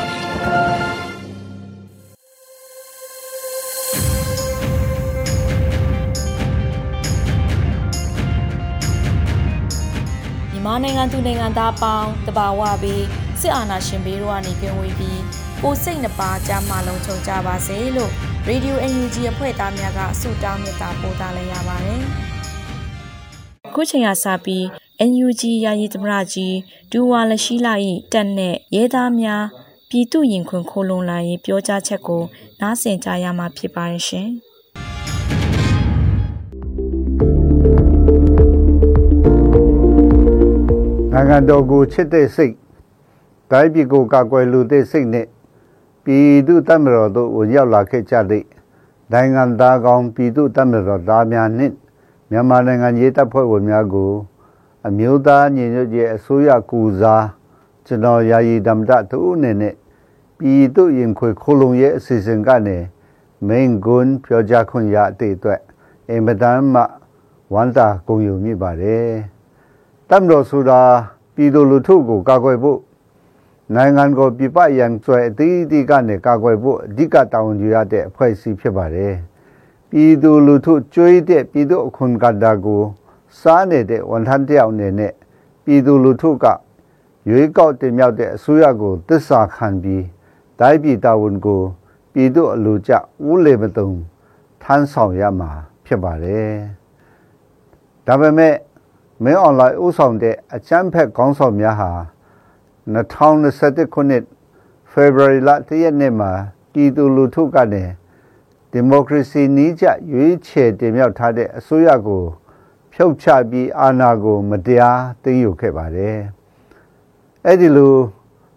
ပြီ မြန်မာနိုင်ငံသူနိုင်ငံသားပေါင်းတဘာဝပြီးစစ်အာဏာရှင်ဘေးတို့ကနေကင်းဝေးပြီးကိုယ်စိတ်နှပါကြားမှလုံးချုံကြပါစေလို့ Radio UNG အဖွဲ့သားများကဆုတောင်းမေတ္တာပို့သလိုက်ရပါတယ်။ခုချိန်ကစပြီး NUG ယာယီသမရကြီးဒူဝါလရှိလာ၏တက်နဲ့ရဲသားများပြည်သူရင်ခွင်ခိုးလုံလာရေးပြောကြားချက်ကိုနားဆင်ကြရမှာဖြစ်ပါရဲ့ရှင်။ နိုင်ငံတော်ကိုချစ်တဲ့စိတ်တိုင်းပြည်ကိုကာကွယ်လူတဲ့စိတ်နဲ့ပြည်သူတမတော်တို့ဝင်ရောက်လာခဲ့ကြတဲ့နိုင်ငံသားကောင်းပြည်သူတမတော်သားများနှင့်မြန်မာနိုင်ငံရေးတပ်ဖွဲ့ဝင်များကို အမျိုးသားညီညွတ်ရေးအစိုးရကူစားကျွန်တော်ယာယီဓမ္မတသူအနေနဲ့ပြည်သူရင်ခွေခိုးလုံရဲ့အစီအစဉ်ကနေမိန်ကွန်းပြောကြားခွင့်ရတဲ့အတွက်အင်မတန်မှဝမ်းသာဂုဏ်ယူမိပါတယ် တမ်တော်ဆိုတာပြည်သူလူထုကိုကာကွယ်ဖို့နိုင်ငံကိုပြပရန်ဆွဲအသီးသီးကနေကာကွယ်ဖို့အဓိကတာဝန်ယူရတဲ့အဖွဲ့အစည်းဖြစ်ပါတယ်ပြည်သူလူထုကြွေးတဲ့ပြည်သူအခွန်ကတ္တာကိုစားနေတဲ့ဝန်ထမ်းတယောက်အနေနဲ့ပြည်သူလူထုကရွေးကောက်တင်မြှောက်တဲ့အစိုးရကိုတစ္ဆာခံပြီးတိုင်းပြည်တာဝန်ကိုပြည်သူအလူကြဦးလေမတုံထမ်းဆောင်ရမှာဖြစ်ပါတယ်ဒါပေမဲ့ မင်းအွန်လိုင်းဥဆောင်တဲ့အချမ်းဖက်ခေါင်းဆောင်များဟာ2021ခုနှစ်ဖေဖော်ဝါရီလတရက်နေ့မှာပြည်သူလူထုကနေဒီမိုကရေစီနည်းကျရွေးချယ်တင်မြှောက်ထားတဲ့အစိုးရကို ဖြုတ်ချပြီးအာဏာကို မတရားသိမ်းယူခဲ့ပါတယ်။အဲ့ဒီလို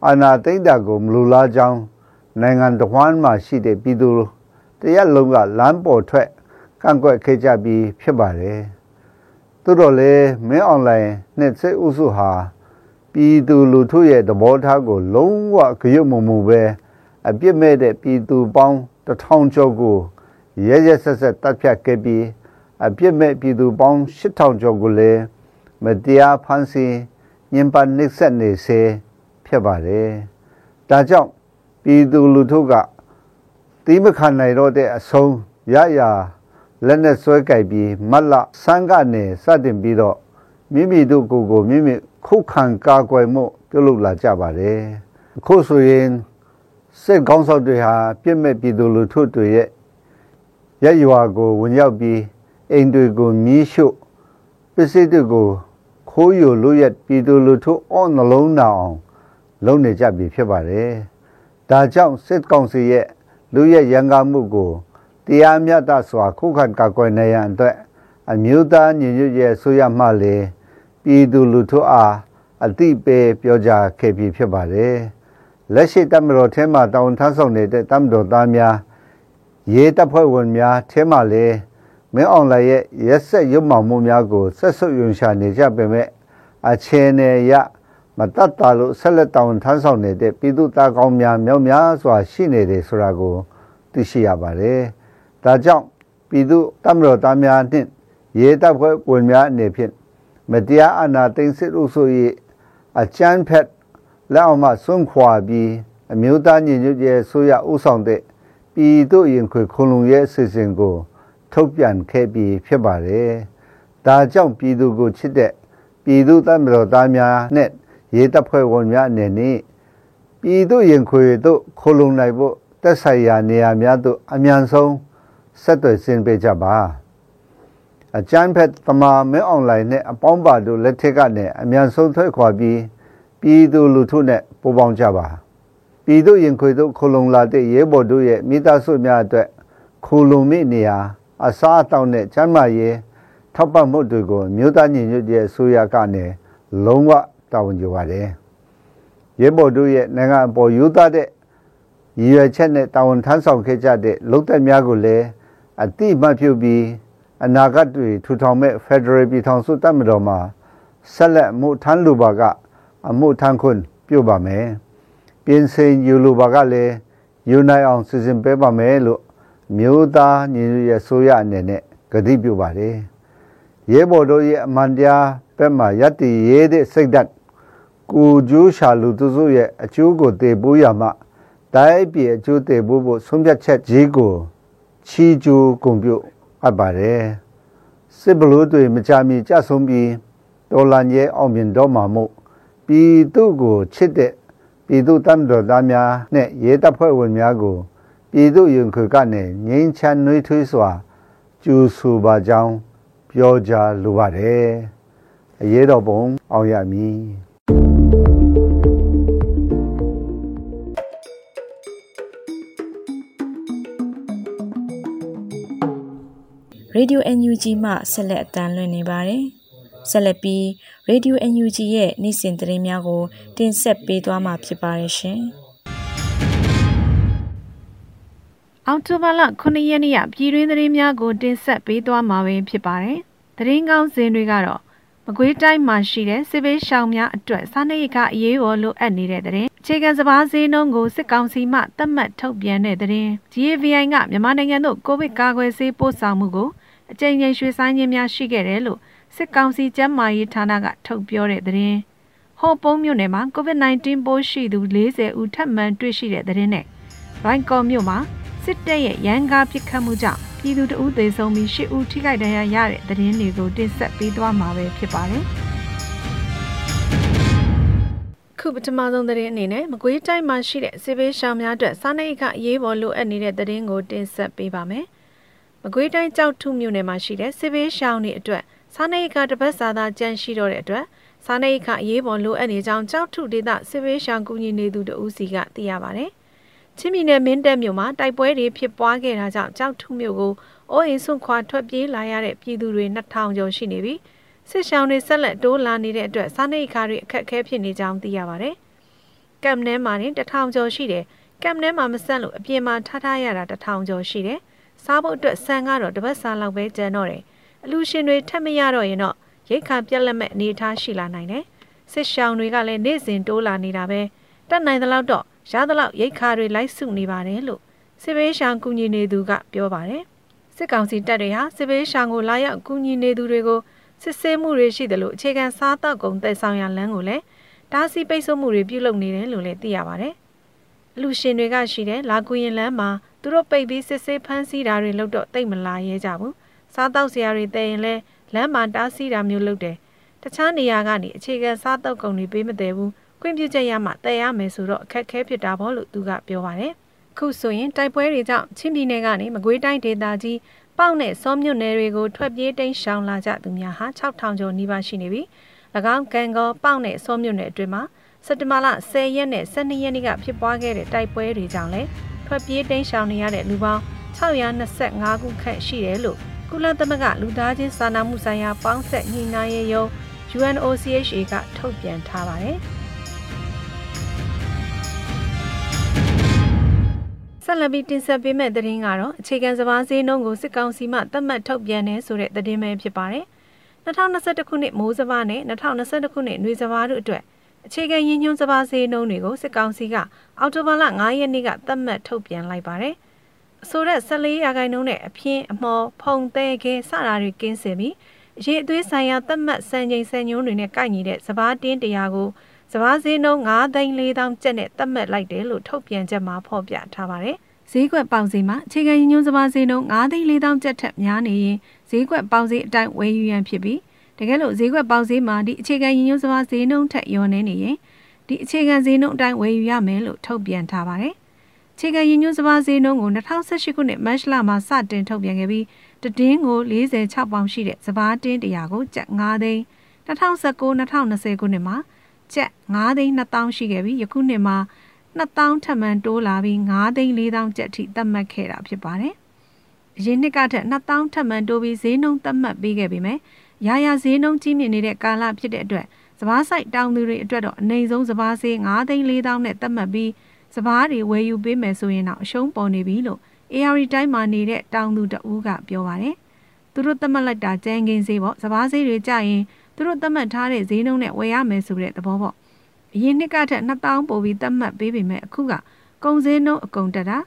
အာဏာသိမ်းတာကိုမလူလားကြောင်းနိုင်ငံတော်ဝန်မှရှိတဲ့ပြည်သူတရက်လုံးကလမ်းပေါ်ထွက်ကန့်ကွက်ခဲ့ကြပြီးဖြစ်ပါတယ်။ သို့တော်လည်းမင်းအွန်လိုင်းနဲ့စိတ်ဥစုဟာပြည်သူလူထုရဲ့သဘောထားကို လုံးဝကြွမမှုပဲအပြစ်မဲ့တဲ့ပြည်သူပေါင်းတထောင်ကျော်ကိုရဲရဲဆက်ဆက်တပ်ဖြတ်ခဲ့ပြီးအပြစ်မဲ့ပြည်သူပေါင်း8000ကျော်ကိုလည်းမတရားဖမ်းဆီးညှဉ်းပန်းနှိပ်စက်နေစေဖြစ်ပါတယ်။ဒါကြောင့်ပြည်သူလူထုကတီးမခံနိုင်တော့တဲ့အဆုံးရရ လက်နဲ့ဆွဲကြိုက်ပြီးမတ်လဆန်းကနေစတင်ပြီးတော့မိမိတို့ကိုယ်ကိုမိမိခုခံကာကွယ်မှုပြုလုပ်လာကြပါတယ်အခုဆိုရင်စစ်ကောင်းဆောင်တွေဟာပြစ်မဲ့ပြည်သူလူထုတွေရဲ့ရက်ရွာကိုဝင်ရောက်ပြီးအိမ်တွေကိုမီးရှို့ပစ္စည်းတွေကိုခိုးယူလို့ရပြည်သူလူထုအောနှလုံးနာအောင်လုပ်နေကြပြီဖြစ်ပါတယ်ဒါကြောင့်စစ်ကောင်စီရဲ့လူရဲ့ရန်ကားမှုကို တရားမျှတစွာခုခံကာကွယ်နေရန်အတွက်အမျိုးသားညီညွတ်ရေးဆိုရမှလေပြည်သူလူထုအားအတိပေးပြောကြားခဲ့ပြီးဖြစ်ပါတယ်လက်ရှိတမတော်ထဲမှာတောင်းထမ်းဆောင်နေတဲ့တမတော်သားများရေးတပ်ဖွဲ့ဝင်များထဲမှာလေမင်းအောင်လိုက်ရဲ့ရက်ဆက်ရုပ်မှောင်မှုများကိုဆက်ဆုပ်ယွန်ရှာနေကြပေမဲ့အခြေအနေရမတတ်တာလို့ဆက်လက်တောင်းထမ်းဆောင်နေတဲ့ပြည်သူသားကောင်းများမြောက်များစွာရှိနေတယ်ဆိုတာကိုသိရှိရပါတယ်။ ဒါကြောင့်ပြည်သူတမတော်သားများနှင့်ရဲတပ်ဖွဲ့ဝင်များအနေဖြင့်မတရားအာဏာသိမ်းစစ်အုပ်စု၏အကြမ်းဖက်လက်အောက်မှဆွန့်ခွာပြီးအမျိုးသားညီညွတ်ရေးဆိုရဥဆောင်တဲ့ပြည်သူရင်ခွေခုံလုံရဲ့အစီအစဉ်ကို ထုတ်ပြန်ခဲ့ပြီးဖြစ်ပါတယ်။ဒါကြောင့်ပြည်သူကိုချစ်တဲ့ပြည်သူတမတော်သားများနဲ့ရဲတပ်ဖွဲ့ဝင်များအနေနဲ့ပပြည်သူရင်ခွေတို့ခိုလုံနိုင်ဖို့တက်ဆိုင်ရာနေရာများသို့အမြန်ဆုံး ဆက်သွယ်ဆင်းပေးကြပါအကျန်းဖက်တမာမဲအွန်လိုင်းနဲ့အပေါင်းပါတို့လက်ထက်ကနေအမြန်ဆုံးထွက်ခွာပြီးပြည်သူလူထုနဲ့ပူးပေါင်းကြပါပြည်သူရင်ခွေတို့ခိုလုံလာတဲ့ရဲဘော်တို့ရဲ့မိသားစုများအတွက်ခိုလုံမိနေရာအစားအသောက်နဲ့ကျန်းမာရေးထောက်ပံ့မှုတွေကိုမြို့သားညီညွတ်ရေးအစိုးရကနေလုံးဝတာဝန်ယူပါတယ်ရဲဘော်တို့ရဲ့နိုင်ငံအပေါ်ယူသားတဲ့ရည်ရွယ်ချက်နဲ့တာဝန်ထမ်းဆောင်ခဲ့ကြတဲ့လုံသက်များကိုလည်း အတိမတ်ပြုပြီးအနာဂတ်တွေထူထောင်မဲ့ Federal ပြည်ထောင်စုတပ်မတော်မှာဆက်လက်မှုထမ်းလူပါကအမှုထမ်းခွင့်ပြုပါမယ်ပြင်ဆင်ယူလူပါကလည်းယူနိုင်အောင်စီစဉ်ပေးပါမယ်လို့မြို့သားညီညွတ်ရေးဆိုရအနေနဲ့ကတိပြုပါတယ်ရဲဘော်တို့ရဲ့အမှန်တရားဘက်မှာယက်တီရေးတဲ့စိတ်ဓာတ်ကိုကျိုးရှာလူသူစုရဲ့အကျိုးကိုတည်ပိုးရမှတိုင်းပြည်အကျိုးတည်ပိုးဖို့ဆုံးဖြတ်ချက်ကြီးကို ချီကျူးကုန်ပြုအပ်ပါတယ်စစ်ဘလို့တွေမကြမီကြဆုံးပြီးတော်လန်ရဲ့အောင်မြင်တော့မှာမို့ပြည်သူကိုချစ်တဲ့ပြည်သူတမ်းတော်သားများနဲ့ရဲတပ်ဖွဲ့ဝင်များကိုပြည်သူရင်ခွေကနေငိမ့်ချမ်းနှွေးထွေးစွာကျူဆူပါကြောင်းပြောကြလိုပါတယ်အရေးတော်ပုံအောင်ရမည် Radio NUG မှဆက်လက်အတန်းလွှင့်နေပါတယ်။ဆက်လက်ပြီး Radio NUG ရဲ့နေ့စဉ်သတင်းများကို တင်ဆက်ပေးသွားမှာဖြစ်ပါတယ်ရှင်။အောက်တိုဘာလ9ရက်နေ့ရပြည်တွင်းသတင်းများကို တင်ဆက်ပေးသွားမှာပဲဖြစ်ပါတယ်။သတင်းကောင်းစင်တွေကတော့မကွေးတိုင်းမှာရှိတဲ့စစ်ဘေးရှောင်များအတွက်စားနပ်ရိက္ခအရေးပေါ်လိုအပ်နေတဲ့တဲ့အခြေခံစပါးဈေးနှုန်းကိုစစ်ကောင်စီမှသတ်မှတ်ထုတ်ပြန်တဲ့တဲ့ GAVI ကမြန်မာနိုင်ငံသို့ကိုဗစ်ကာကွယ်ဆေးပို့ဆောင်မှုကို အကြိမ်ကြိမ်ရွှေ့ဆိုင်းခြင်းများရှိခဲ့တယ်လို့စစ်ကောင်စီကျန်းမာရေးဌာနကထုတ်ပြောတဲ့သတင်းဟောပုံးမြို့နယ်မှာ COVID-19 ပိုးရှိသူ40ဦးထပ်မံတွေ့ရှိတဲ့သတင်းနဲ့ရိုင်းကော်မြို့မှာစစ်တပ်ရဲ့ရန်ကားပစ်ခတ်မှုကြောင့်ပြည်သူတအုပ်သေဆုံးပြီး10ဦးထိခိုက်ဒဏ်ရာရတဲ့သတင်းတွေကိုတင်ဆက်ပေးသွားမှာပဲဖြစ်ပါတယ်။ခုပထမဆုံးသတင်းအနေနဲ့မကွေးတိုင်းမှာရှိတဲ့စစ်ဘေးရှောင်များအတွက်စားနပ်ရိက္ခအရေးပေါ်လိုအပ်နေတဲ့သတင်းကိုတင်ဆက်ပေးပါမယ်။ မကွေးတိုင်းကြောက်ထုမြို့နယ်မှာရှိတဲ့စစ်ဘေးရှောင်တွေအတွက်စားနပ်ရိက္ခတစ်ပတ်စာသာကြန့်ရှိတော့တဲ့အတွက်စားနပ်ရိက္ခအရေးပေါ်လိုအပ်နေကြောင်းကြောက်ထုဒေသစစ်ဘေးရှောင်ကူညီနေသူတဦးစီကသိရပါဗျ။ချင်းပြည်နယ်မင်းတပ်မြို့မှာတိုက်ပွဲတွေဖြစ်ပွားခဲ့တာကြောင့်ကြောက်ထုမြို့ကိုအိုးအိမ်ဆွန့်ခွာထွက်ပြေးလာရတဲ့ပြည်သူတွေ2000ကျော်ရှိနေပြီးစစ်ရှောင်းတွေဆက်လက်တိုးလာနေတဲ့အတွက်စားနပ်ရိက္ခာတွေအခက်အခဲဖြစ်နေကြောင်းသိရပါဗျ။ကမ်နဲမှာတင်1000ကျော်ရှိတယ်။ကမ်နဲမှာမဆက်လို့အပြင်မှာထားထားရတာ1000ကျော်ရှိတယ်။ စားဖို့အတွက်ဆန်ကတော့တစ်ပတ်စားလောက်ပဲကျန်တော့တယ်။အလူရှင်တွေထပ်မရတော့ရင်တော့ရိတ်ခါပြက်လက်မဲ့အနေအထားရှိလာနိုင်တယ်။စစ်ရှောင်းတွေကလည်းနေ့စဉ်တိုးလာနေတာပဲ။တက်နိုင်သလောက်တော့ရသလောက်ရိတ်ခါတွေလိုက်စုနေပါတယ်လို့စစ်ဘေးရှောင်ကူညီနေသူကပြောပါတယ်စစ်ကောင်စီတပ်တွေဟာစစ်ဘေးရှောင်ကိုလာရောက်ကူညီနေသူတွေကိုစစ်ဆေးမှုတွေရှိတယ်လို့အခြေခံစားတောက်ကုန်သက်ဆောင်ရလမ်းကိုလည်းတားဆီးပိတ်ဆို့မှုတွေပြုလုပ်နေတယ်လို့လည်းသိရပါတယ် အလူရှင်တွေကရှိတဲ့လာကူရင်လမ်းမှာသူတို့ပိတ်ပြီးစစ်ဆေးဖမ်းဆီးတာတွေလုပ်တော့တိတ်မလာရဲကြဘူးစားတောက်စရာတွေတည်ရင်လဲလမ်းမှာတားဆီးတာမျိုးလုပ်တယ်တခြားနေရာကနေအခြေခံစားတောက်ကုန်တွေပေးမတည်ဘူးခွင့်ပြုချက်ရမှတည်ရမယ်ဆိုတော့အခက်ခဲဖြစ်တာပေါ့လို့သူကပြောပါတယ်။ခုဆိုရင်တိုက်ပွဲတွေကြောင့်ချင်းပြည်နယ်ကနေမကွေးတိုင်းဒေသကြီးပေါက်နဲ့စောမြို့နယ်တွေကိုထွက်ပြေးတိမ်းရှောင်လာကြသူများဟာ6000ကျော်နီးပါးရှိနေပြီး၎င်းကံကောပေါက်နဲ့စောမြို့နယ်အတွင်းမှာ စက်တဘာလ10ရက်နဲ့12ရက်နေ့ကဖြစ်ပွားခဲ့တဲ့တိုက်ပွဲတွေကြောင့်လည်းထွက်ပြေးတိမ်းရှောင်နေရတဲ့လူပေါင်း625ခုခန့်ရှိတယ်လို့ကုလသမဂ္ဂလူသားချင်းစာနာမှုဆိုင်ရာပေါင်းဆက်ညှိနှိုင်းရေးယုံ UNOCHA ကထုတ်ပြန်ထားပါတယ်။ဆက်လက်ပြီးတင်ဆက်ပေးမယ့်သတင်းကတော့အခြေခံစပါးဈေးနှုန်းကိုစစ်ကောင်စီမှသတ်မှတ်ထုတ်ပြန်နေဆိုတဲ့သတင်းပဲဖြစ်ပါတယ်။2021ခုနှစ်မိုးစပါးနဲ့2022ခုနှစ်နွေစပါးတို့အတွက် အခြေခံရင်းညွှန်းစပါးဈေးနှုန်းတွေကိုစစ်ကောင်စီကအော်တိုဘာလ9ရက်နေ့ကသတ်မှတ်ထုတ်ပြန်လိုက်ပါတယ်။အဆိုတဲ့14ရာခိုင်နှုန်းနဲ့အပြင်းအမော်ဖုံသေးခဲစတာတွေကင်းစင်ပြီးရေအသွေးဆိုင်ရာသတ်မှတ်စံချိန်စံညွှန်းတွေနဲ့ကိုက်ညီတဲ့စပါးတင်းတရားကိုစပါးဈေးနှုန်း9သိန်း4000ကျပ်နဲ့သတ်မှတ်လိုက်တယ်လို့ထုတ်ပြန်ချက်မှာဖော်ပြထားပါတယ်။ဈေးကွက်ပေါင်ဈေးမှာအခြေခံရည်ညွှန်းစပါးဈေးနှုန်း9သိန်း4000ကျပ်ထက်များနေရင်ဈေးကွက်ပေါင်ဈေးအတိုင်းဝယ်ယူရန်ဖြစ်ပြီး တကယ်လို့ဈေးကွက်ပေါင်ဈေးမှာဒီအခြေခံရည်ညွှန်းစပါးဈေးနှုန်းထက်လျော်နေနေရင်ဒီအခြေခံဈေးနှုန်းအတိုင်းဝယ်ယူရမယ်လို့ထုတ်ပြန်ထားပါတယ်။အခြေခံရည်ညွှန်းစပါးဈေးနှုန်းကို2018ခုနှစ်မတ်လမှာစတင်ထုတ်ပြန်ခဲ့ပြီးတည်င်းကို46ပေါင်ရှိတဲ့စပါးတင်း100ကိုကျပ်9သိန်း2019-2020ခုနှစ်မှာကျပ်9သိန်း2000ရှိခဲ့ပြီးယခုနှစ်မှာ2000ထပ်မံတိုးလာပြီး9သိန်း4000ကျပ်ထိသတ်မှတ်ခဲ့တာဖြစ်ပါတယ်။အရင်နှစ်ကထက်2000ထပ်မံတိုးပြီးဈေးနှုန်းသတ်မှတ်ပေးခဲ့ပေမဲ့ ရာရာဈေးနှုန်းကြီးမြင့်နေတဲ့ကာလဖြစ်တဲ့အတွက်စပားဆိုင်တောင်သူတွေအတွက်တော့အနိုင်ဆုံးစပားဈေး9သိန်း4000နဲ့သတ်မှတ်ပြီးစပားတွေဝယ်ယူပေးမယ်ဆိုရင်တော့အရှုံးပေါ်နေပြီလို့ AR တိုင်းမှာနေတဲ့တောင်သူတဦးကပြောပါတယ်။သူတို့သတ်မှတ်လိုက်တာကြမ်းကင်းဈေးပေါ့စပားဈေးတွေကြရင်သူတို့သတ်မှတ်ထားတဲ့ဈေးနှုန်းနဲ့ဝယ်ရမယ်ဆိုတဲ့သဘောပေါ့။အရင်နှစ်ကထက်2000ပိုပြီးသတ်မှတ်ပေးပေမဲ့အခုကကုန်ဈေးနှုန်းအကုန်တက်တာ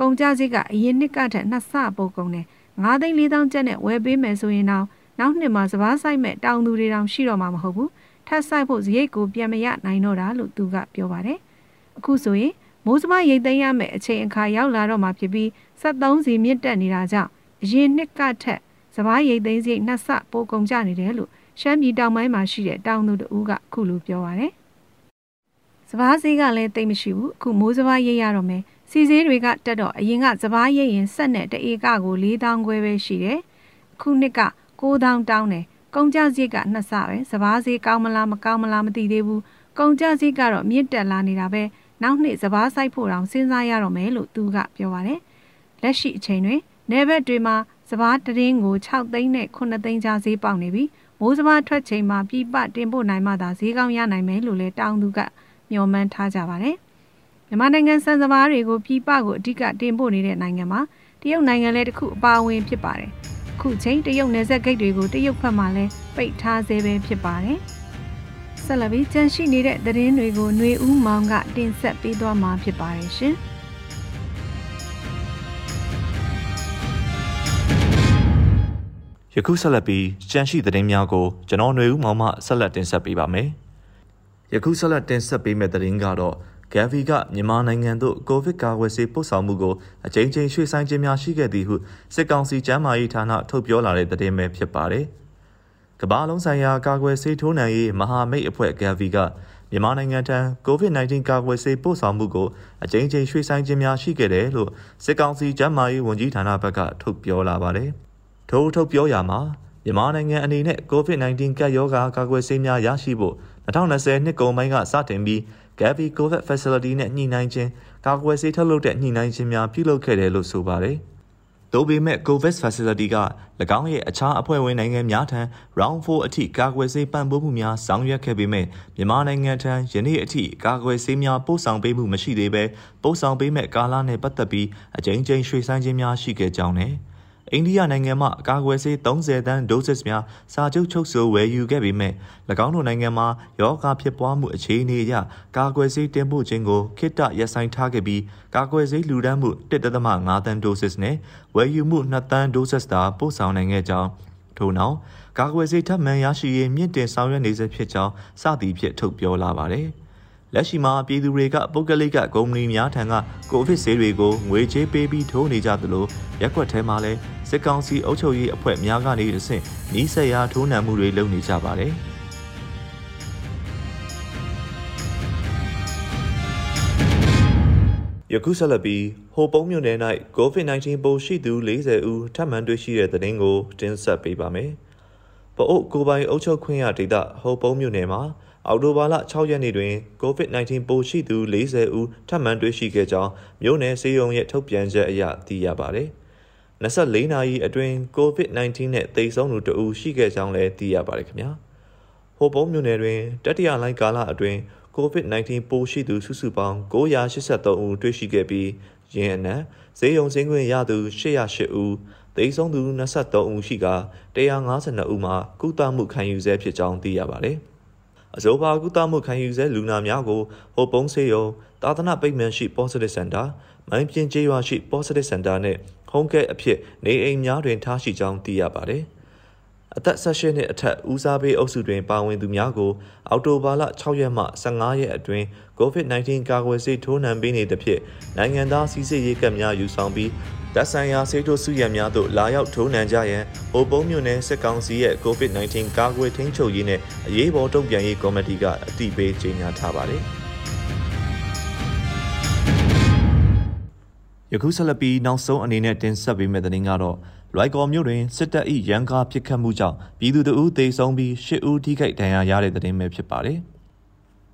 ကုန်ကြဈေးကအရင်နှစ်ကထက်နှစ်ဆပိုကုန်တယ်9သိန်း4000ကျပ်နဲ့ဝယ်ပေးမယ်ဆိုရင်တော့ နောက်နှစ်မှာစပားဆိုင်မဲ့တောင်သူတွေတောင်ရှိတော့မှာမဟုတ်ဘူးထပ်ဆိုင်ဖို့ဇရိတ်ကိုပြန်မရနိုင်တော့တာလို့သူကပြောပါတယ်အခုဆိုရင်မိုးစမရိတ်သိမ်းရမယ့်အချိန်အခါရောက်လာတော့မှာဖြစ်ပြီး73စီမြင့်တက်နေတာကြောင့်အရင်နှစ်ကထက်စပားရိတ်သိမ်းစရိတ်နှစ်ဆပိုကုန်ကြနေတယ်လို့ရှမ်းပြည်တောင်ပိုင်းမှာရှိတဲ့တောင်သူတဦးကခုလိုပြောပါတယ်စပားဈေးကလည်းတိတ်မရှိဘူးအခုမိုးစပားရိတ်ရတော့မယ်စီဈေးတွေကတက်တော့အရင်ကစပားရိတ်ရင်ဆက်နဲ့တအေကကို4000ခွဲပဲရှိတယ်အခုနှစ်က 9000တောင်းတယ်ကုန်ကြစရိတ်ကနှစ်ဆပဲစပားဈေးကောင်းမလားမကောင်းမလားမသိသေးဘူးကုန်ကြစရိတ်ကတော့မြင့်တက်လာနေတာပဲနောက်နှစ်စပားဆိုင်ဖို့တောင်စဉ်းစားရတော့မယ်လို့သူကပြောပါတယ်လက်ရှိအချိန်တွင်နေဘက်တွေမှာစပားတရင်ကို6သိန်းနဲ့9သိန်းကြားဈေးပေါက်နေပြီးမိုးစပားထွက်ချိန်မှာပြပတင်ပို့နိုင်မှသာဈေးကောင်းရနိုင်မယ်လို့လည်းတောင်းသူကမျှော်မှန်းထားကြပါတယ်မြန်မာနိုင်ငံစံစပားတွေကိုပြပကိုအဓိကတင်ပို့နေတဲ့နိုင်ငံမှာတရုတ်နိုင်ငံလည်းတစ်ခုအပါအဝင်ဖြစ်ပါတယ် ခုချိန်တရုတ်နယ်စပ်ဂိတ်တွေကိုတရုတ်ဘက်မှလည်းပိတ်ထားသေးပဲဖြစ်ပါတယ်။ဆက်လက်ပြီးကြန့်ရှိနေတဲ့သတင်းတွေကိုຫນွေဦးမောင်ကတင်ဆက်ပေးသွားမှာဖြစ်ပါတယ်ရှင်။ယခုဆက်လက်ပြီးကြန့်ရှိသတင်းများကိုကျွန်တော်ຫນွေဦးမောင်မှဆက်လက်တင်ဆက်ပေးပါမယ်။ယခုဆက်လက်တင်ဆက်ပေးမယ့်သတင်းကတော့ ဂက်ဗီကမြန်မာနိုင်ငံသို့ကိုဗစ်ကာကွယ်ဆေးပို့ဆောင်မှုကိုအကြိမ်ကြိမ်ရွှေ့ဆိုင်းခြင်းများရှိခဲ့သည်ဟုစစ်ကောင်စီကျန်းမာရေးဌာနထုတ်ပြောလာတဲ့သတင်းပဲဖြစ်ပါတယ်။ကမ္ဘာလုံးဆိုင်ရာကာကွယ်ဆေးထိုးနှံရေးမဟာမိတ်အဖွဲ့ဂက်ဗီကမြန်မာနိုင်ငံထံ COVID-19 ကာကွယ်ဆေးပို့ဆောင်မှုကိုအကြိမ်ကြိမ်ရွှေ့ဆိုင်းခြင်းများရှိခဲ့တယ်လို့စစ်ကောင်စီကျန်းမာရေးဝန်ကြီးဌာနဘက်ကထုတ်ပြောလာပါတယ်။ထို့ထုတ်ပြောရမှာမြန်မာနိုင်ငံအနေနဲ့ COVID-19 ကပ်ရောဂါကာကွယ်ဆေးများရရှိဖို့2020နှစ်ကုန်ပိုင်းကစတင်ပြီး Gavi COVID Facility နဲ့ညှိနှိုင်းခြင်းကာကွယ်ဆေးထုတ်လုပ်တဲ့ညှိနှိုင်းခြင်းများပြုလုပ်ခဲ့တယ်လို့ဆိုပါတယ်။သို့ပေမဲ့ COVID Facility က၎င်းရဲ့အခြားအဖွဲ့ဝင်နိုင်ငံများထံ Round 4အထိကာကွယ်ဆေးပံ့ပိုးမှုများဆောင်ရွက်ခဲ့ပေမဲ့မြန်မာနိုင်ငံထံယနေ့အထိကာကွယ်ဆေးများပို့ဆောင်ပေးမှုမရှိသေးဘဲပို့ဆောင်ပေးမဲ့ကာလနဲ့ပတ်သက်ပြီးအကြိမ်ကြိမ်ရွှေ့ဆိုင်းခြင်းများရှိခဲ့ကြောင်းနဲ့ အိန္ဒိယနိုင်ငံမှအကာအကွယ်ဆေး30တန်း doses များစာချုပ်ချုပ်ဆိုဝယ်ယူခဲ့ပေမဲ့၎င်းတို့နိုင်ငံမှာရောဂါဖြစ်ပွားမှုအခြေအနေအရကာကွယ်ဆေးတင်ပို့ခြင်းကိုခိတ္တရပ်ဆိုင်းထားခဲ့ပြီးကာကွယ်ဆေးလူဒန်းမှု1.5တန်း doses နဲ့ဝယ်ယူမှု2တန်း doses သာပို့ဆောင်နိုင်ခဲ့ကြောင်းထို့နောက်ကာကွယ်ဆေးထပ်မံရရှိရေးမြင့်တင်ဆောင်ရွက်နေစေဖြစ်ကြောင်းစသည်ဖြင့်ထုတ်ပြောလာပါတယ်။ လက်ရှိမှာပြည်သူတွေကပုဂ္ဂလိကကုမ္ပဏီများထံကကိုဗစ်ဆေးတွေကိုငွေချေးပေးပြီးထိုးနေကြသလိုရက်ွက်ထဲမှာလည်းစစ်ကောင်စီအုပ်ချုပ်ရေးအဖွဲ့များကနေတဆင့်နီးစက်ရာထိုးနှံမှုတွေလုပ်နေကြပါတယ်ယခုဆက်လက်ပြီးဟိုပုံးမြို့နယ်၌ COVID-19 ပိုးရှိသူ40ဦးထပ်မံတွေ့ရှိတဲ့သတင်းကိုတင်ဆက်ပေးပါမယ်။ပအို့ကိုပိုင်အုပ်ချုပ်ခွင့်ရဒေသဟိုပုံးမြို့နယ်မှာ အောက်တိုဘာလ6ရက်နေ့တွင် COVID-19 ပိုးရှိသူ40ဦးထပ်မံတွေ့ရှိခဲ့ကြောင်းမြို့နယ်စေယုံရဲ့ထုတ်ပြန်ချက်အရသိရပါတယ်။24နာရီအတွင်း COVID-19 နဲ့သေဆုံးသူ2ဦးရှိခဲ့ကြောင်းလည်းသိရပါတယ်ခင်ဗျာ။ဟိုပုံးမြို့နယ်တွင်တတိယလိုင်းကာလအတွင်း COVID-19 ပိုးရှိသူစုစုပေါင်း983ဦးတွေ့ရှိခဲ့ပြီးယင်းအနက်ဈေးရုံစင်းခွင့်ရသူ808ဦးသေဆုံးသူ23ဦးရှိက152ဦးမှာကုသမှုခံယူဆဲဖြစ်ကြောင်းသိရပါတယ်။ အဆိုပါကုသမှုခံယူဆဲလူနာများကိုဟိုပုံးဆေးရုံသာသနာပိတ်မှန်ရှိ Positive Center မိုင်းပြင်းကျေးရွာရှိ Positive Center နဲ့ Home Care အဖြစ်နေအိမ်များတွင်ထားရှိကြောင်းသိရပါတယ်။အသက်16နှစ်အထက်ဦးစားပေးအုပ်စုတွင်ပါဝင်သူများကိုအောက်တိုဘာလ6ရက်မှ15ရက်အတွင်း COVID-19 ကာကွယ်ဆေးထိုးနှံပေးနေသဖြင့်နိုင်ငံသားစီးစိရေးကပ်များယူဆောင်ပြီး ဓာတ်ဆိုင်ရာဆေးထိုးစုရံများသို့လာရောက်ထုံးနှံကြရန်အိုပုံးမြို့နယ်စစ်ကောင်စီရဲ့ COVID-19 ကာကွယ်ထိန်းချုပ်ရေးနဲ့အရေးပေါ်တုံ့ပြန်ရေးကော်မတီကအသိပေးကြေညာထားပါတယ်။ယခုဆက်လက်ပြီးနောက်ဆုံးအနေနဲ့တင်ဆက်ပေးမယ့်သတင်းကတော့လွိုက်ကော်မြို့တွင်စစ်တပ်၏ရန်ကားပစ်ခတ်မှုကြောင့်ပြည်သူတို့ဦးသေဆုံးပြီး၈ဦးထိခိုက်ဒဏ်ရာရတဲ့သတင်းပဲဖြစ်ပါတယ်။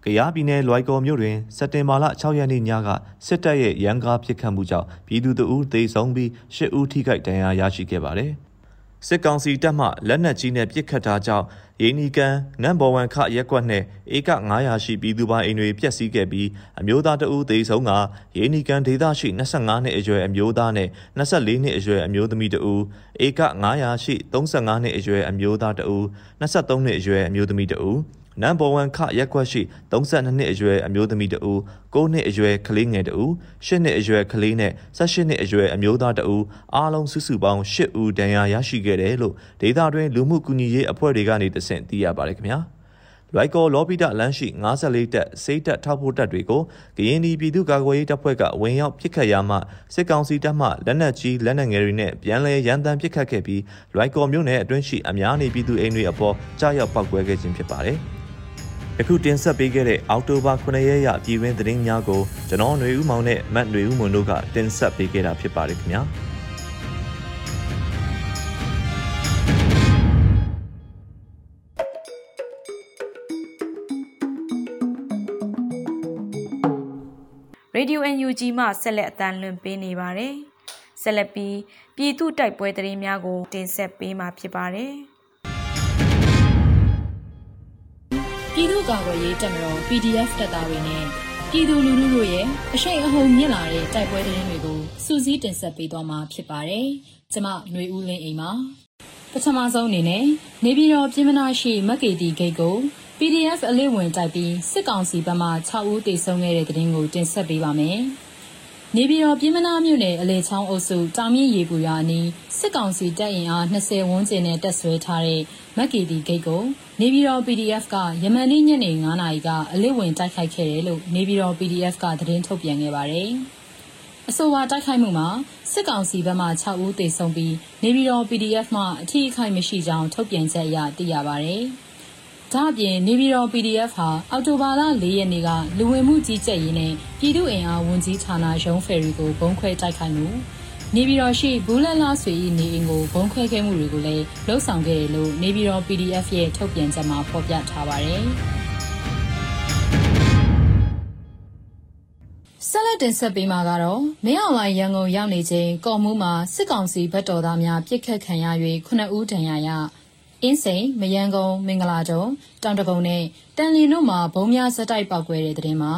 ကယားပြည်နယ်လွိုက်ကော်မြို့တွင်စက်တင်ဘာလ6ရက်နေ့ညကစစ်တပ်ရဲ့ရန်ကားပစ်ခတ်မှုကြောင့်ပြည်သူတို့သေဆုံးပြီး၈ဦးထိခိုက်ဒဏ်ရာရရှိခဲ့ပါတယ်။စစ်ကောင်စီတပ်မှလက်နက်ကြီးနဲ့ပစ်ခတ်တာကြောင့်ရင်းနီကန်နမ်ဘော်ဝန်ခရက်ကွက်နဲ့ဧက900ရှိပြည်သူပိုင်အိမ်တွေပျက်စီးခဲ့ပြီးအမျိုးသားတအူးသေဆုံးကရင်းနီကန်ဒေသရှိ25နှစ်အရွယ်အမျိုးသားနဲ့24နှစ်အရွယ်အမျိုးသမီးတအူးဧက900ရှိ35နှစ်အရွယ်အမျိုးသားတအူး23နှစ်အရွယ်အမျိုးသမီးတအူး နမ်ဘော်1ခရက်ခွက်ရှိ32နှစ်အရွယ်အမျိုးသမီးတဦး9နှစ်အရွယ်ကလေးငယ်တဦး10နှစ်အရွယ်ကလေးနဲ့18နှစ်အရွယ်အမျိုးသားတဦးအားလုံးစုစုပေါင်း10ဦးဒဏ်ရာရရှိခဲ့တယ်လို့ဒေသတွင်းလူမှုကူညီရေးအဖွဲ့တွေကနေသိသိရပါတယ်ခင်ဗျာလွိုက်ကောလော်ပီတာလမ်းရှိ54တက်စိတ်တက်ထောက်ဖို့တက်တွေကိုကရင်ဒီပြည်သူ့ကာကွယ်ရေးတပ်ဖွဲ့ကဝင်ရောက်ပစ်ခတ်ရမှစစ်ကောင်စီတပ်မှလက်နက်ကြီးလက်နက်ငယ်တွေနဲ့ပြန်လည်ရန်တမ်းပစ်ခတ်ခဲ့ပြီးလွိုက်ကောမြို့နယ်အတွင်းရှိအများနေပြည်သူအိမ်တွေအပေါ်ကြားရောက်ပောက်ကွဲခဲ့ခြင်းဖြစ်ပါတယ်။ ယခုတင်ဆက်ပေးခဲ့တဲ့အောက်တိုဘာ9ရက်ရပြည်တွင်းသတင်းများကိုကျွန်တော်ຫນွေဦးမောင်နဲ့မတ်ຫນွေဦးမွန်တို့ကတင်ဆက်ပေးခဲ့တာဖြစ်ပါတယ်ခင်ဗျာရေဒီယို UNG မှဆက်လက်အတန်းလွှင့်ပေးနေပါတယ်ဆက်လက်ပြီးပြည်သူတိုက်ပွဲသတင်းများကို တင်ဆက်ပေးမှာဖြစ်ပါတယ် ပြည်သူ့ကာကွယ်ရေးတပ်မတော် PDF တပ်သားတွေနဲ့ပြည်သူလူထုတို့ရဲ့အရှိန်အဟုန်မြင့်လာတဲ့တိုက်ပွဲသတင်းတွေကိုစူးစီးတင်ဆက်ပေးသွားမှာဖြစ်ပါတယ်။ကျွန်မຫນွေဦးလင်းအိမ်ပါ။ပထမဆုံးအနေနဲ့နေပြည်တော်ပြည်မနာရှိမက်ကီတီဂိတ်ကို PDF အလေးဝင်တိုက်ပြီးစစ်ကောင်စီဘက်မှ6ဦးတေဆုံးခဲ့တဲ့သတင်းကိုတင်ဆက်ပေးပါမယ်။ နေပြည်တော်ပြည်မနာမြို့နယ်အလေချောင်းအုပ်စုတောင်မြင့်ရေပူရွာအနီးစစ်ကောင်စီတပ်အင်အား20ဝန်းကျင်နဲ့တပ်ဆွဲထားတဲ့မက်ကီတီဂိတ်ကိုနေပြည်တော် PDF ကယမန်နေ့ညနေ9:00နာရီကအလစ်ဝင်တိုက်ခိုက်ခဲ့တယ်လို့နေပြည်တော် PDF ကသတင်းထုတ်ပြန်ခဲ့ပါတယ်။အဆိုပါတိုက်ခိုက်မှုမှာစစ်ကောင်စီဘက်မှ6ဦးသေဆုံးပြီးနေပြည်တော် PDF မှအထူးအခိုက်မရှိကြောင်းထုတ်ပြန်ချက်အရသိရပါတယ်။ ဒါ့အပြင်နေပြည်တော် PDF ဟာအော်တိုဘာလ၄ရက်နေ့ကလူဝင်မှုကြီးကြပ်ရေးနဲ့ပြည်သူ့အင်အားဝန်ကြီးဌာနရုံးဖယ်ရီကိုဘုံခွဲတိုက်ခိုက်မှုနေပြည်တော်ရှိဘူးလက်လားဆွေ၏နေအိမ်ကိုဘုံခွဲခဲ့မှုတွေကိုလည်းလှုပ်ဆောင်ခဲ့တယ်လို့နေပြည်တော် PDF ရဲ့ထုတ်ပြန်ချက်မှာဖော်ပြထားပါတယ်။ဆက်လက်တင်ဆက်ပေးမှာကတော့မင်းအောင်လှိုင်ရန်ကုန်ရောက်နေချိန်ကော်မှုမှာစစ်ကောင်စီဗတ်တော်သားများပြစ်ခတ်ခံရ၍ခုနှစ်ဦးဒဏ်ရာရ အင်းစိန်မယန်းကုန်းမင်္ဂလာတုံတောင်တကုံနဲ့တန်လီတို့မှာဘုံများဇက်တိုက်ပောက်ကွဲတဲ့တဲ့တင်မှာ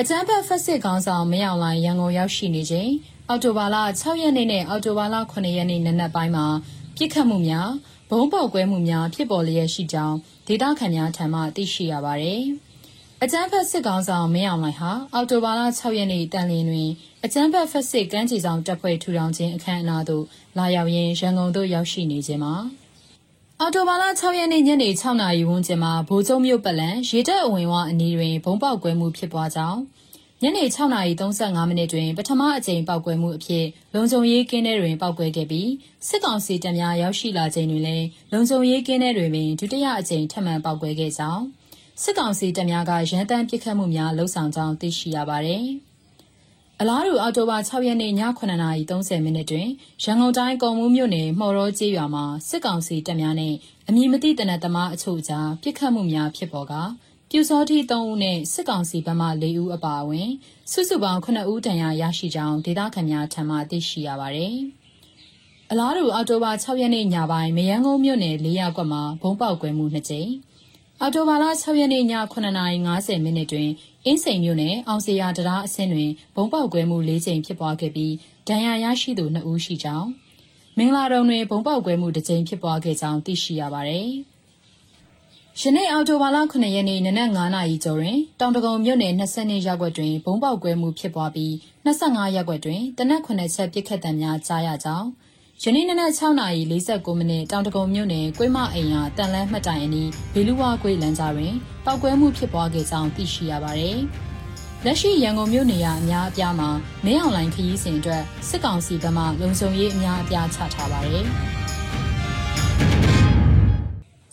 အကြမ်းဖက်ဖက်စစ်ကောင်ဆောင်မင်းအောင်လှိုင်ရန်ကုန်ရောက်ရှိနေချိန်အော်တိုဘာလ6ရက်နေ့နဲ့အော်တိုဘာလ9ရက်နေ့နနက်ပိုင်းမှာပြစ်ခတ်မှုများဘုံပေါက်ကွဲမှုများဖြစ်ပေါ်လျက်ရှိကြောင်းဒေသခံများထံမှသိရှိရပါတယ်။အကြမ်းဖက်စစ်ကောင်ဆောင်မင်းအောင်လှိုင်ဟာအော်တိုဘာလ6ရက်နေ့တန်လင်းတွင်အကြမ်းဖက်ဖက်စစ်ကမ်းခြေဆောင်တပ်ဖွဲ့ထူထောင်ခြင်းအခမ်းအနားသို့လာရောက်ရင်းရန်ကုန်သို့ရောက်ရှိနေခြင်းမှာ အော်တိုဘာလ6ရက်နေ့ညနေ6နာရီဝန်းကျင်မှာဗိုလ်ချုပ်မြို့ပလန်ရေတပ်အဝင်ဝအနီးတွင်ဘုံပေါက်ကွဲမှုဖြစ်ပွားကြောင်းညနေ6:35မိနစ်တွင်ပထမအကြိမ်ပောက်ကွဲမှုအဖြစ်လုံခြုံရေးကင်းထဲတွင်ပောက်ကွဲခဲ့ပြီးစစ်ကောင်စီတပ်များရောက်ရှိလာချိန်တွင်လည်းလုံခြုံရေးကင်းထဲတွင်ပင်ဒုတိယအကြိမ်ထပ်မံပောက်ကွဲခဲ့ကြောင်းစစ်ကောင်စီတပ်များကရန်တမ်းပစ်ခတ်မှုများလှုံ့ဆော်ကြောင်းသိရှိရပါသည်။ အလားတူ အော်တိုဘာ6ရက်နေ့ည9:30မိနစ်တွင် ရန်ကုန်တိုင်းကုံမူးမြို့နယ် မှော်ရောကျေးရွာမှာ စစ်ကောင်စီတပ်များနဲ့အမည်မသိတနက်သမားအချို့ကြား ပစ်ခတ်မှုများ ဖြစ်ပေါ်ကာပြူစောတိ3ဦးနဲ့စစ်ကောင်စီဘက်မှ4ဦး အပါအဝင် စုစုပေါင်း9ဦးတန်ရာရရှိကြောင်း ဒေသခံများထံမှ သိရှိရပါတယ်။အလားတူ အော်တိုဘာ6ရက်နေ့ ညပိုင်းမယန်းကုန်းမြို့နယ်၄ရပ်ကွက်မှာဘုံပေါက်ကွဲမှု2ကြိမ် အော်တိုဘာလ6ရက်နေ့ည9:50မိနစ်တွင်အင်းစိန်မြို့နယ်အောင်စရာတရားအဆင်းတွင်ဘုံပေါက်ကွဲမှု၄ကြိမ်ဖြစ်ပွားခဲ့ပြီးဒဏ်ရာရရှိသူ2ဦးရှိကြောင်းမင်္ဂလာတုံတွင်ဘုံပေါက်ကွဲမှုတစ်ကြိမ်ဖြစ်ပွားခဲ့ကြောင်းသိရှိရပါတယ်။ယနေ့အော်တိုဘာလ9ရက်နေ့နနက်9နာရီကျော်တွင်တောင်တကုံမြို့နယ်20ရပ်ကွက်တွင်ဘုံပေါက်ကွဲမှုဖြစ်ပွားပြီး25ရပ်ကွက်တွင်တနက်9ချက်ပစ်ခတ်တံများကြားရကြောင်း ယနေ့နနက်6နာရီ49မိနစ်တောင်တကုံမြို့နယ်ကွေးမအိမ်ယာတန်လန်းမှတ်တိုင်အနီးဘေလူဝါကွေးလမ်းကြားတွင်ပောက်ကွဲမှုဖြစ်ပွားခဲ့ကြောင်းသိရှိရပါသည်။လက်ရှိရန်ကုန်မြို့နေရာအများအပြားမှာမင်းအောင်လိုင်းခရီးစဉ်အတွက်စစ်ကောင်စီဘက်မှလုံခြုံရေးအများအပြားချထားပါတယ်။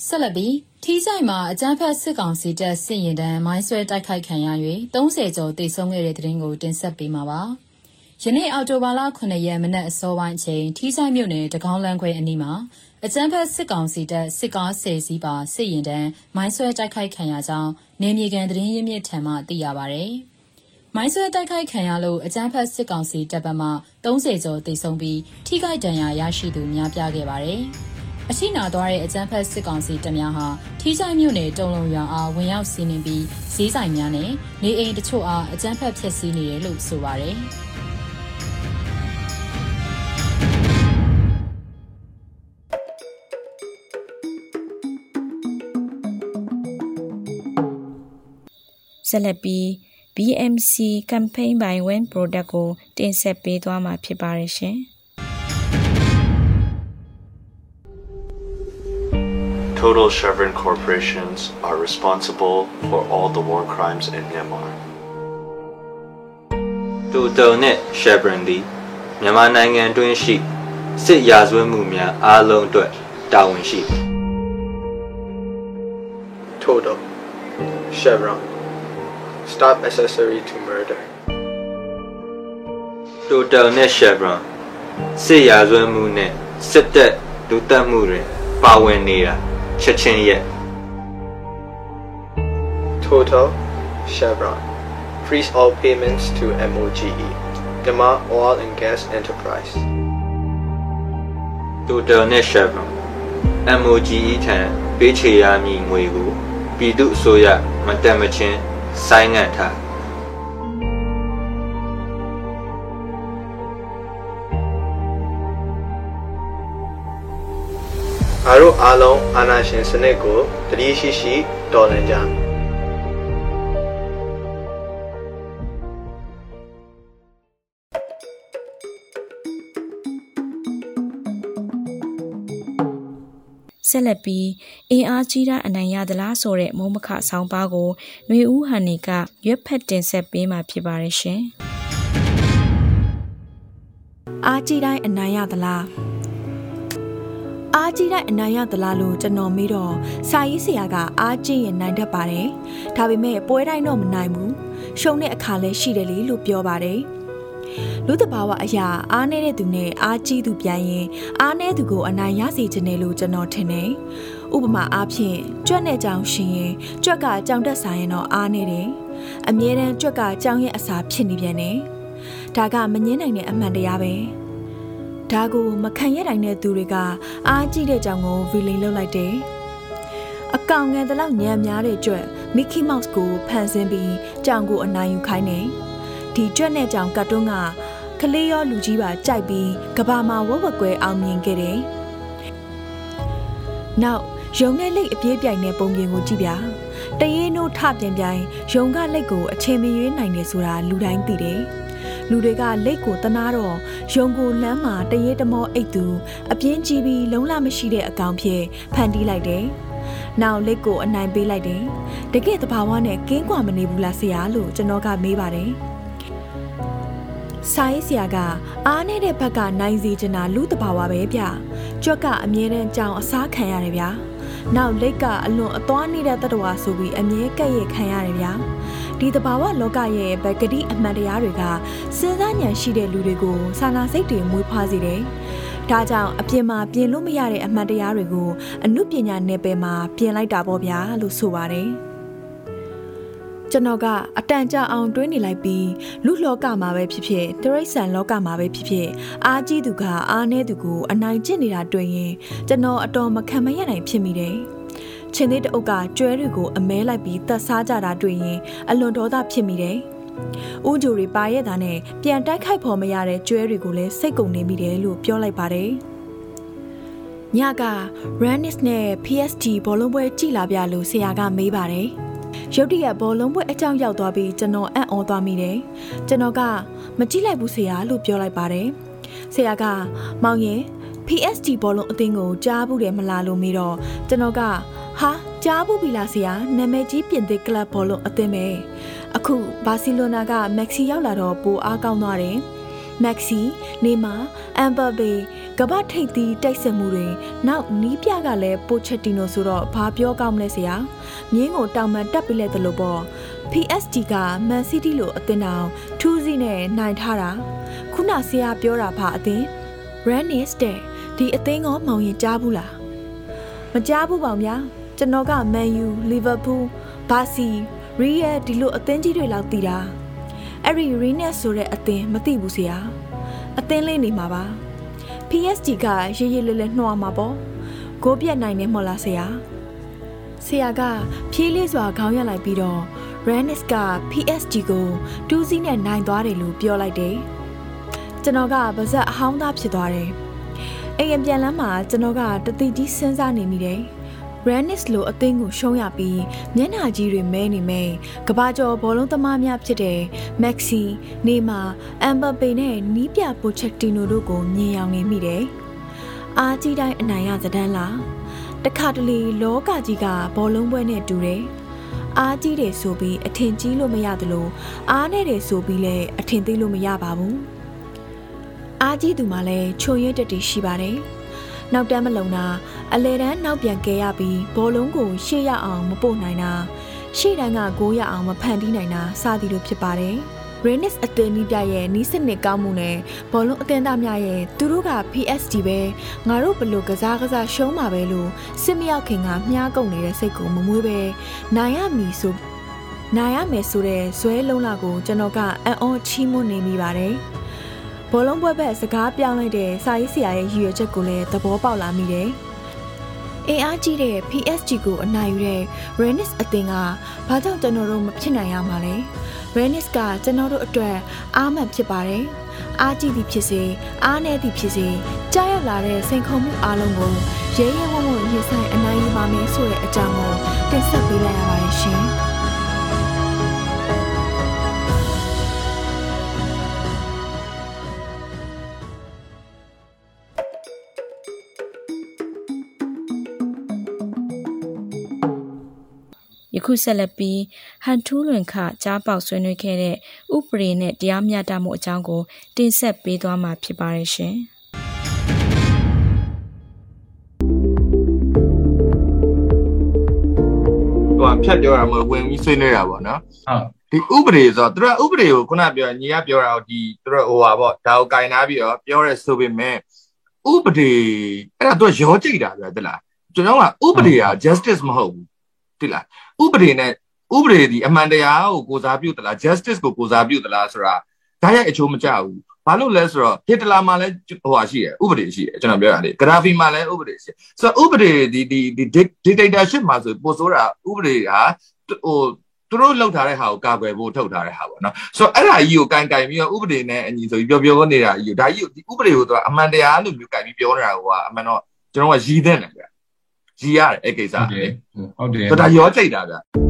ဆက်လက်ပြီးထီးဆိုင်မှာအကြမ်းဖက်စစ်ကောင်စီတပ်စစ်ရင်တန်းမိုင်းဆွဲတိုက်ခိုက်ခံရ၍30ကျော်တိတ်ဆုံးခဲ့တဲ့တဲ့တင်ကိုတင်ဆက်ပေးမှာပါ ယနေ့အောက်တိုဘာလ9ရက်မနက်အစောပိုင်းအချိန်ထီးဆိုင်မြို့နယ်တကောင်းလန်းခွဲအနီးမှာအကြမ်းဖက်စစ်ကောင်စီတပ်စစ်ကားဆယ်စီးပါစစ်ရင်တန်းမိုင်းဆွဲတိုက်ခိုက်ခံရကြောင်းနေမြေကန်သတင်းရင်းမြစ်ထံမှသိရပါဗျ။မိုင်းဆွဲတိုက်ခိုက်ခံရလို့အကြမ်းဖက်စစ်ကောင်စီတပ်ပတ်မှ30ကျော်တိတ်ဆုံးပြီးထိခိုက်ဒဏ်ရာရရှိသူများပြားခဲ့ပါတယ်။အရှိနာသွားတဲ့အကြမ်းဖက်စစ်ကောင်စီတပ်များဟာထီးချိုင်မြို့နယ်တုံလုံရွာအားဝင်ရောက်စီးနင်းပြီးဈေးဆိုင်များနဲ့နေအိမ်တချို့အားအကြမ်းဖက်ဖျက်ဆီးနေတယ်လို့ဆိုပါတယ်။။ ဆက်လက်ပြီး BMC campaign by Win product ကိုတင်ဆက်ပေးသွားမှာဖြစ်ပါတယ်ရှင်။ Total Chevron corporations are responsible for all the war crimes in Myanmar. Total နဲ့ Chevron သည်မြန်မာနိုင်ငံတွင်းရှိစစ်ရာဇဝတ်မှုများအားလုံးအတွက်တာဝန်ရှိသည် Total Chevron Stop accessory to murder Total နဲ့ Chevron စစ်ရာဇဝတ်မှုနဲ့စစ်တပ်လူတက်မှုတွင်ပါဝင်နေတာချက်ချင်းရဲ့ Total Chevron Freeze all payments to MOGE Myanmar Oil and Gas Enterprise Total နဲ့ Chevron MOGE ထံပေးချေရမည့်ငွေကိုပြည်သူအစိုးရမတက်မချင်း ဆိုင်းငံ့ထားငါတို့အားလုံးအာဏာရှင်စနစ်ကိုတတိရှိရှိတော်လှန်ကြ ဆက်လက်ပြီးအင်အားကြီးတဲ့အနိုင်ရသလားဆိုတဲ့မုံမခဆောင်းပါးကိုຫນွေဦးဟန်နီကရွက်ဖက်တင်ဆက်ပေးမှာဖြစ်ပါတယ်ရှင်။အားကြီးတိုင်းအနိုင်ရသလားအားကြီးတိုင်းအနိုင်ရသလားလို့ကျွန်တော်မေးတော့စာရေးဆရာကအားကြီးရင်နိုင်တတ်ပါတယ်ဒါပေမဲ့ပွဲတိုင်းတော့မနိုင်ဘူးရှုံးတဲ့အခါလဲရှိတယ်လေလို့ပြောပါတယ် လူတဘာဝအရာအားနေတဲ့သူနဲ့အားကြီးသူပြန်ရင်အားနေသူကိုအနိုင်ရစေခြင်းနဲ့လို့ကျွန်တော်ထင်တယ်ဥပမာအားဖြင့်ကြွက်နဲ့ကြောင်ရှင်ရင်ကြွက်ကကြောင်တက်ဆိုင်ရင်တော့အားနေတယ်အမြဲတမ်းကြွက်ကကြောင်ရဲ့အစာဖြစ်နေပြန်တယ်ဒါကမငင်းနိုင်တဲ့အမှန်တရားပဲဒါကိုမခံရနိုင်တဲ့သူတွေကအားကြီးတဲ့ကြောင်ကိုဗီလိန်လုပ်လိုက်တယ်အကောင်ငယ်တလောက်ညံများတဲ့ကြွက်မီကီမောက်စ်ကိုဖန်ဆင်းပြီးကြောင်ကိုအနိုင်ယူခိုင်းတယ်ဒီကြွက်နဲ့ကြောင်ကတ်တွန်းက ကလေးရောလူကြီးပါကြိုက်ပြီးကဘာမှာဝက်ဝက်ကွဲအောင်မြင်ခဲ့တယ်နောက်ရုံနဲ့လိတ်အပြေးပြိုင်တဲ့ပုံပြင်ကိုကြည့်ပြတရေနိုးထပြင်းပြိုင်ရုံကလိတ်ကိုအချိန်မရွေးနိုင်တယ်ဆိုတာလူတိုင်းသိတယ်လူတွေကလိတ်ကိုတနာတော့ရုံကိုလမ်းမှာတရေတမောအိတ်သူအပြင်းကြီးပြီးလုံးလမရှိတဲ့အကောင်ဖြစ်ဖန်တီးလိုက်တယ်။နောက်လိတ်ကိုအနိုင်ပေးလိုက်တယ်။တကယ်တဘာဝနဲ့ကင်းကွာမနေဘူးလားဆရာလို့ကျွန်တော်ကမေးပါတယ်။ ဆိုင်ဆရာကအားနေတဲ့ဘက်ကနိုင်စီချင်တာလူတဘာဝပဲဗျ။ကြွက်ကအမြဲတမ်းကြောင်အစားခံရတယ်ဗျာ။နောက်လိတ်ကအလွန်အသွားနေတဲ့တတဝါဆိုပြီးအမြဲကဲ့ရဲ့ခံရတယ်ဗျာ။ဒီတဘာဝလောကရဲ့ဗကတိအမှန်တရားတွေကစဉ်းစားဉာဏ်ရှိတဲ့လူတွေကိုစာနာစိတ်တွေမွေးဖွားစေတယ်။ဒါကြောင့်အပြင်မှာပြင်လို့မရတဲ့အမှန်တရားတွေကိုအမှုပညာနယ်ပယ်မှာပြင်လိုက်တာပေါ့ဗျာလို့ဆိုပါတယ်။ ကျွန်တော်ကအတန်ကြအောင်တွေးနေလိုက်ပြီးလူလောကမှာပဲဖြစ်ဖြစ်တရိတ်ဆန်လောကမှာပဲဖြစ်ဖြစ်အားကြီးသူကအားနည်းသူကိုအနိုင်ကျင့်နေတာတွေ့ရင်ကျွန်တော်အတော်မခံမရနိုင်ဖြစ်မိတယ်။ချင်းသေးတအုပ်ကကျွဲတွေကိုအမဲလိုက်ပြီးတတ်စားကြတာတွေ့ရင်အလွန်ဒေါသဖြစ်မိတယ်။ဦးဂျိုတွေပါရဲ့တာနဲ့ပြန်တိုက်ခိုက်ဖို့မရတဲ့ကျွဲတွေကိုလည်းစိတ်ကုန်နေမိတယ်လို့ပြောလိုက်ပါတယ်။ညက Rannis နဲ့ PST ဘောလုံးပွဲကြည်လာပြလို့ဆရာကမေးပါတယ်။ ရုတ်တရက်ဘောလုံးပွဲအကြောင်းရောက်သွားပြီးကျွန်တော်အံ့ဩသွားမိတယ်။ကျွန်တော်ကမကြည့်လိုက်ဘူးဆရာလို့ပြောလိုက်ပါတယ်။ဆရာကမောင်ရင် PSD ဘောလုံးအသင်းကိုကြားဘူးတယ်မလားလို့မေးတော့ကျွန်တော်ကဟာကြားဘူးပြီလားဆရာနာမည်ကြီးပြင်သစ်ကလပ်ဘောလုံးအသင်းပဲအခုဘာစီလိုနာကမက်ဆီရောက်လာတော့ပိုအားကောင်းသွားတယ် မက်ဆီနေမာအမ်ဘာဘေကမ္ဘာထိပ်သီးတိုက်စစ်မှုတွေနောက်နီးပြကလည်းပိုချက်တီနိုဆိုတော့ဘာပြောကောင်းမလဲဆရာမြင်းကိုတောင်မှန်တက်ပြလိုက်တယ်လို့ပေါ့ PSG က Man City လို့အသင်းတော်ထူးစီးနဲ့နိုင်ထားတာခုနဆရာပြောတာဘာအသင်း Rennis တဲ့ဒီအသင်းကောမောင်ရင်ကြားဘူးလားမကြားဘူးပေါ့ဗျာကျွန်တော်က Man U Liverpool Barca Real ဒီလိုအသင်းကြီးတွေလောက်တည်တာ အဲ့ဒီ Rennes ဆိုတဲ့အသင်းမသိဘူးဆရာအသင်းလေးနေမှာပါ PSG ကရေးရေးလေးလေးနှောမှာပေါ့ဂိုးပြတ်နိုင်နေမို့လားဆရာဆရာကဖြေးလေးစွာခေါင်းရလိုက်ပြီးတော့ Rennes က PSG ကိုတူးစီးနဲ့နိုင်သွားတယ်လို့ပြောလိုက်တယ်ကျွန်တော်ကဗဇက်အဟောင်းသားဖြစ်သွားတယ်အိမ်အပြန်လမ်းမှာကျွန်တော်ကတတိကြီးစဉ်းစားနေမိတယ် Rennes လိုအသင်းကိုရှုံးရပြီးမျက်နှာကြီးတွေမဲနေမဲ့ကဘာကျော်ဘောလုံးသမားများဖြစ်တဲ့ Maxi, Neymar, Mbappe နဲ့နီးပြ Pochettino တို့ကိုမြင်ရောက်နေမိတယ်။အားကြီးတိုင်းအနိုင်ရစဒန်းလားတခါတလေလောကကြီးကဘောလုံးပွဲနဲ့တူတယ်။အားကြီးတယ်ဆိုပြီးအထင်ကြီးလို့မရသလိုအားနဲ့တယ်ဆိုပြီးလည်းအထင်သေးလို့မရပါဘူး။အားကြီးသူမှလည်းချုံရွတ်တက်တည်ရှိပါတယ်။ နောက်တန်းမလုံတာအလဲတန်းနောက်ပြန်ကဲရပြီးဘောလုံးကိုရှေ့ရအောင်မပို့နိုင်တာရှေ့တန်းကဂိုးရအောင်မဖန်တီးနိုင်တာစသည်လိုဖြစ်ပါတယ်။ Rennes အသင်းနီးပြရဲ့နီးစနစ်ကောင်းမှုနဲ့ဘောလုံးအသင်းသားများရဲ့သူတို့က PSG ပဲငါတို့ဘလို့ကစားကစားရှုံးမှာပဲလို့စစ်မရောက်ခင်ကမြားကုန်နေတဲ့စိတ်ကိုမမွေးပဲနိုင်ရမည်ဆိုနိုင်ရမယ်ဆိုတဲ့ဇွဲလုံးလာကိုကျွန်တော်ကအံ့ဩချီးမွမ်းနေမိပါတယ်။ ဘောလုံးပွဲဘက်စကားပြောင်းလိုက်တဲ့စာရေးဆရာရဲ့ရည်ရွယ်ချက်ကိုလည်းသဘောပေါက်လာမိတယ်။အင်အားကြီးတဲ့ PSG ကိုအနိုင်ယူတဲ့ Rennes အသင်းကဘာကြောင့်ကျွန်တော်တို့မဖြစ်နိုင်ရမှာလဲ။ Rennes ကကျွန်တော်တို့အတွက်အားမှန်ဖြစ်ပါတယ်။အားကြီးသည်ဖြစ်စေအားနည်းသည်ဖြစ်စေကြားရောက်လာတဲ့စိန်ခေါ်မှုအလုံးကိုရဲရဲဝံ့ဝံ့ရင်ဆိုင်အနိုင်ယူပါမယ်ဆိုတဲ့အကြောင်းကိုတင်ဆက်ပေးလိုက်ရပါတယ်ရှင်။ ယခုဆက်လက်ပြီးဟန်ထူးလွင်ခကြားပေါက်ဆွေးနွေးခဲ့တဲ့ဥပဒေနဲ့တရားမျှတမှုအကြောင်းကိုတင်ဆက်ပေးသွားမှာဖြစ်ပါတယ်ရှင်။ဟိုဖြတ်ပြောတာမဟုတ်ဝင်ပြီးဆွေးနွေးတာပေါ့နော်ဟုတ်ဒီဥပဒေဆိုတော့သူတို့ဥပဒေကိုခုနပြောညီကပြောတာဒီသူတို့ဟိုပါပေါ့ဒါကိုကင်နာပြီးတော့ပြောရဲဆိုပေမဲ့ဥပဒေအဲ့ဒါသူကရောကြိတ်တာဗျာတလားကျွန်တော်ကဥပဒေက justice မဟုတ်ဘူးတိလား ဥပဒေနဲ့ဥပဒေဒီအမှန်တရားကိုကိုစားပြုသလား justice ကိုကိုစားပြုသလားဆိုတာဒါရိုက်အချိုးမကျဘူးဘာလို့လဲဆိုတော့ဟစ်တလာမှာလည်းဟိုဟာရှိတယ်ဥပဒေရှိတယ်ကျွန်တော်ပြောရလေဂရာဖီမှာလည်းဥပဒေရှိတယ်ဆိုတော့ဥပဒေဒီဒီဒီ dictatorship မှာဆိုပို့ဆိုတာဥပဒေဟာဟိုသူတို့လောက်ထားတဲ့ဟာကိုကာကွယ်ဖို့ထုတ်ထားတဲ့ဟာပေါ့နော်ဆိုတော့အဲ့ဒါကြီးကိုကင်ကင်ပြီးတော့ဥပဒေနဲ့အညီဆိုပြီးပြောပြောနေတာကြီးကိုဒါကြီးကိုဒီဥပဒေကိုသူကအမှန်တရားလို့မျိုးကင်ပြီးပြောနေတာကအမှန်တော့ကျွန်တော်ကရည်တဲ့တယ်ဗျ ရည်ရတယ်အဲ့ကိစ္စဟုတ်တယ်ဟုတ်တယ်ဒါရောကြိတ်တာဗျ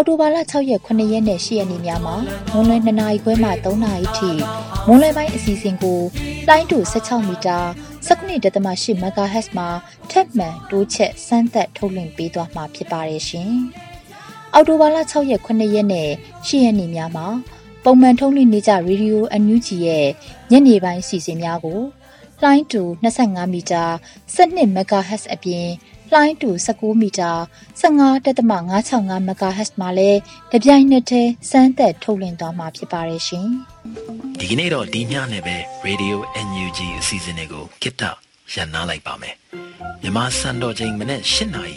အော်တိုဘာလ6ရက်9ရက်နဲ့10ရက်နေ့များမှာမွန်လွယ်2နာရီခွဲမှ3နာရီထိမွန်လွယ်ပိုင်းအစီအစဉ်ကိုလိုင်းတူ16မီတာ19.8 MHz မှာထက်မှန်တိုးချက်စမ်းသပ်ထုတ်လွှင့်ပေးသွားမှာဖြစ်ပါတယ်ရှင်။အော်တိုဘာလ6ရက်9ရက်နဲ့10ရက်နေ့များမှာပုံမှန်ထုတ်လွှင့်နေကြရေဒီယိုအန်ယူဂျီရဲ့ညနေပိုင်းအစီအစဉ်များကိုလိုင်းတူ25မီတာ12 MHz အပြင် လှိုင်းတူ19မီတာ15.565 MHz မှာလည်းတပြိုင်နက်တည်းစမ်းသပ်ထုတ်လွှင့်သွားမှာဖြစ်ပါတယ်ရှင်။ဒီကနေ့တော့ဒီညနေပဲ Radio NUG အစီအစဉ်လေးကိုကိတ္တရန်နာလိုက်ပါမယ်။မြမစံတော်ချိန်မနေ့၈နာရီ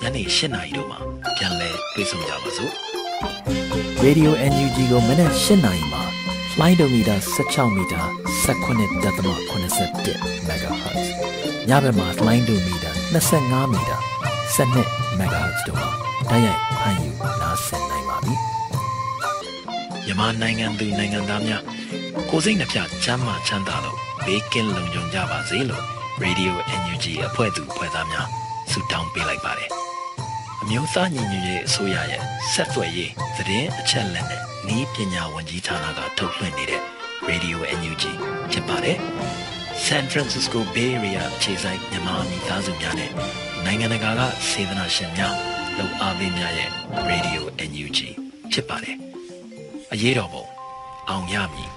ညနေ၈နာရီတို့မှာပြန်လည်တွေ့ဆုံကြပါစို့။ Radio NUG ကိုမနေ့၈နာရီမှာလိုင်းဒိုမီတာ16မီတာ19.87 MHz ညဘက်မှာလိုင်းဒိုမီတာ 25မီတာ12 MHz တို့မှာတိုက်ရိုက်ဖမ်းယူနားဆင်နိုင်ပါပြီ။မြန်မာနိုင်ငံသူနိုင်ငံသားများကိုစိတ်နှပြချမ်းမာချမ်းသာလို့ဘေးကင်းလုံခြုံကြပါစေလို့ Radio NUG အဖွဲ့သူအဖွဲ့သားများဆုတောင်းပေးလိုက်ပါတယ်။အမျိုးသားညီညွတ်ရေးအစိုးရရဲ့ဆက်သွယ်ရေးသတင်းအချက်အလက်နဲ့ဤပညာဝန်ကြီးဌာနကထုတ်လွှင့်နေတဲ့ Radio NUG ဖြစ်ပါတယ်။ San Francisco Bay Area ခြေဆိုင်မြန်မာမိသားစုများနဲ့နိုင်ငံတကာကစေတနာရှင်များလှူအားပေးများရဲ့ Radio NUG ဖြစ်ပါတယ်။အရေးတော်ပုံအောင်ရမည်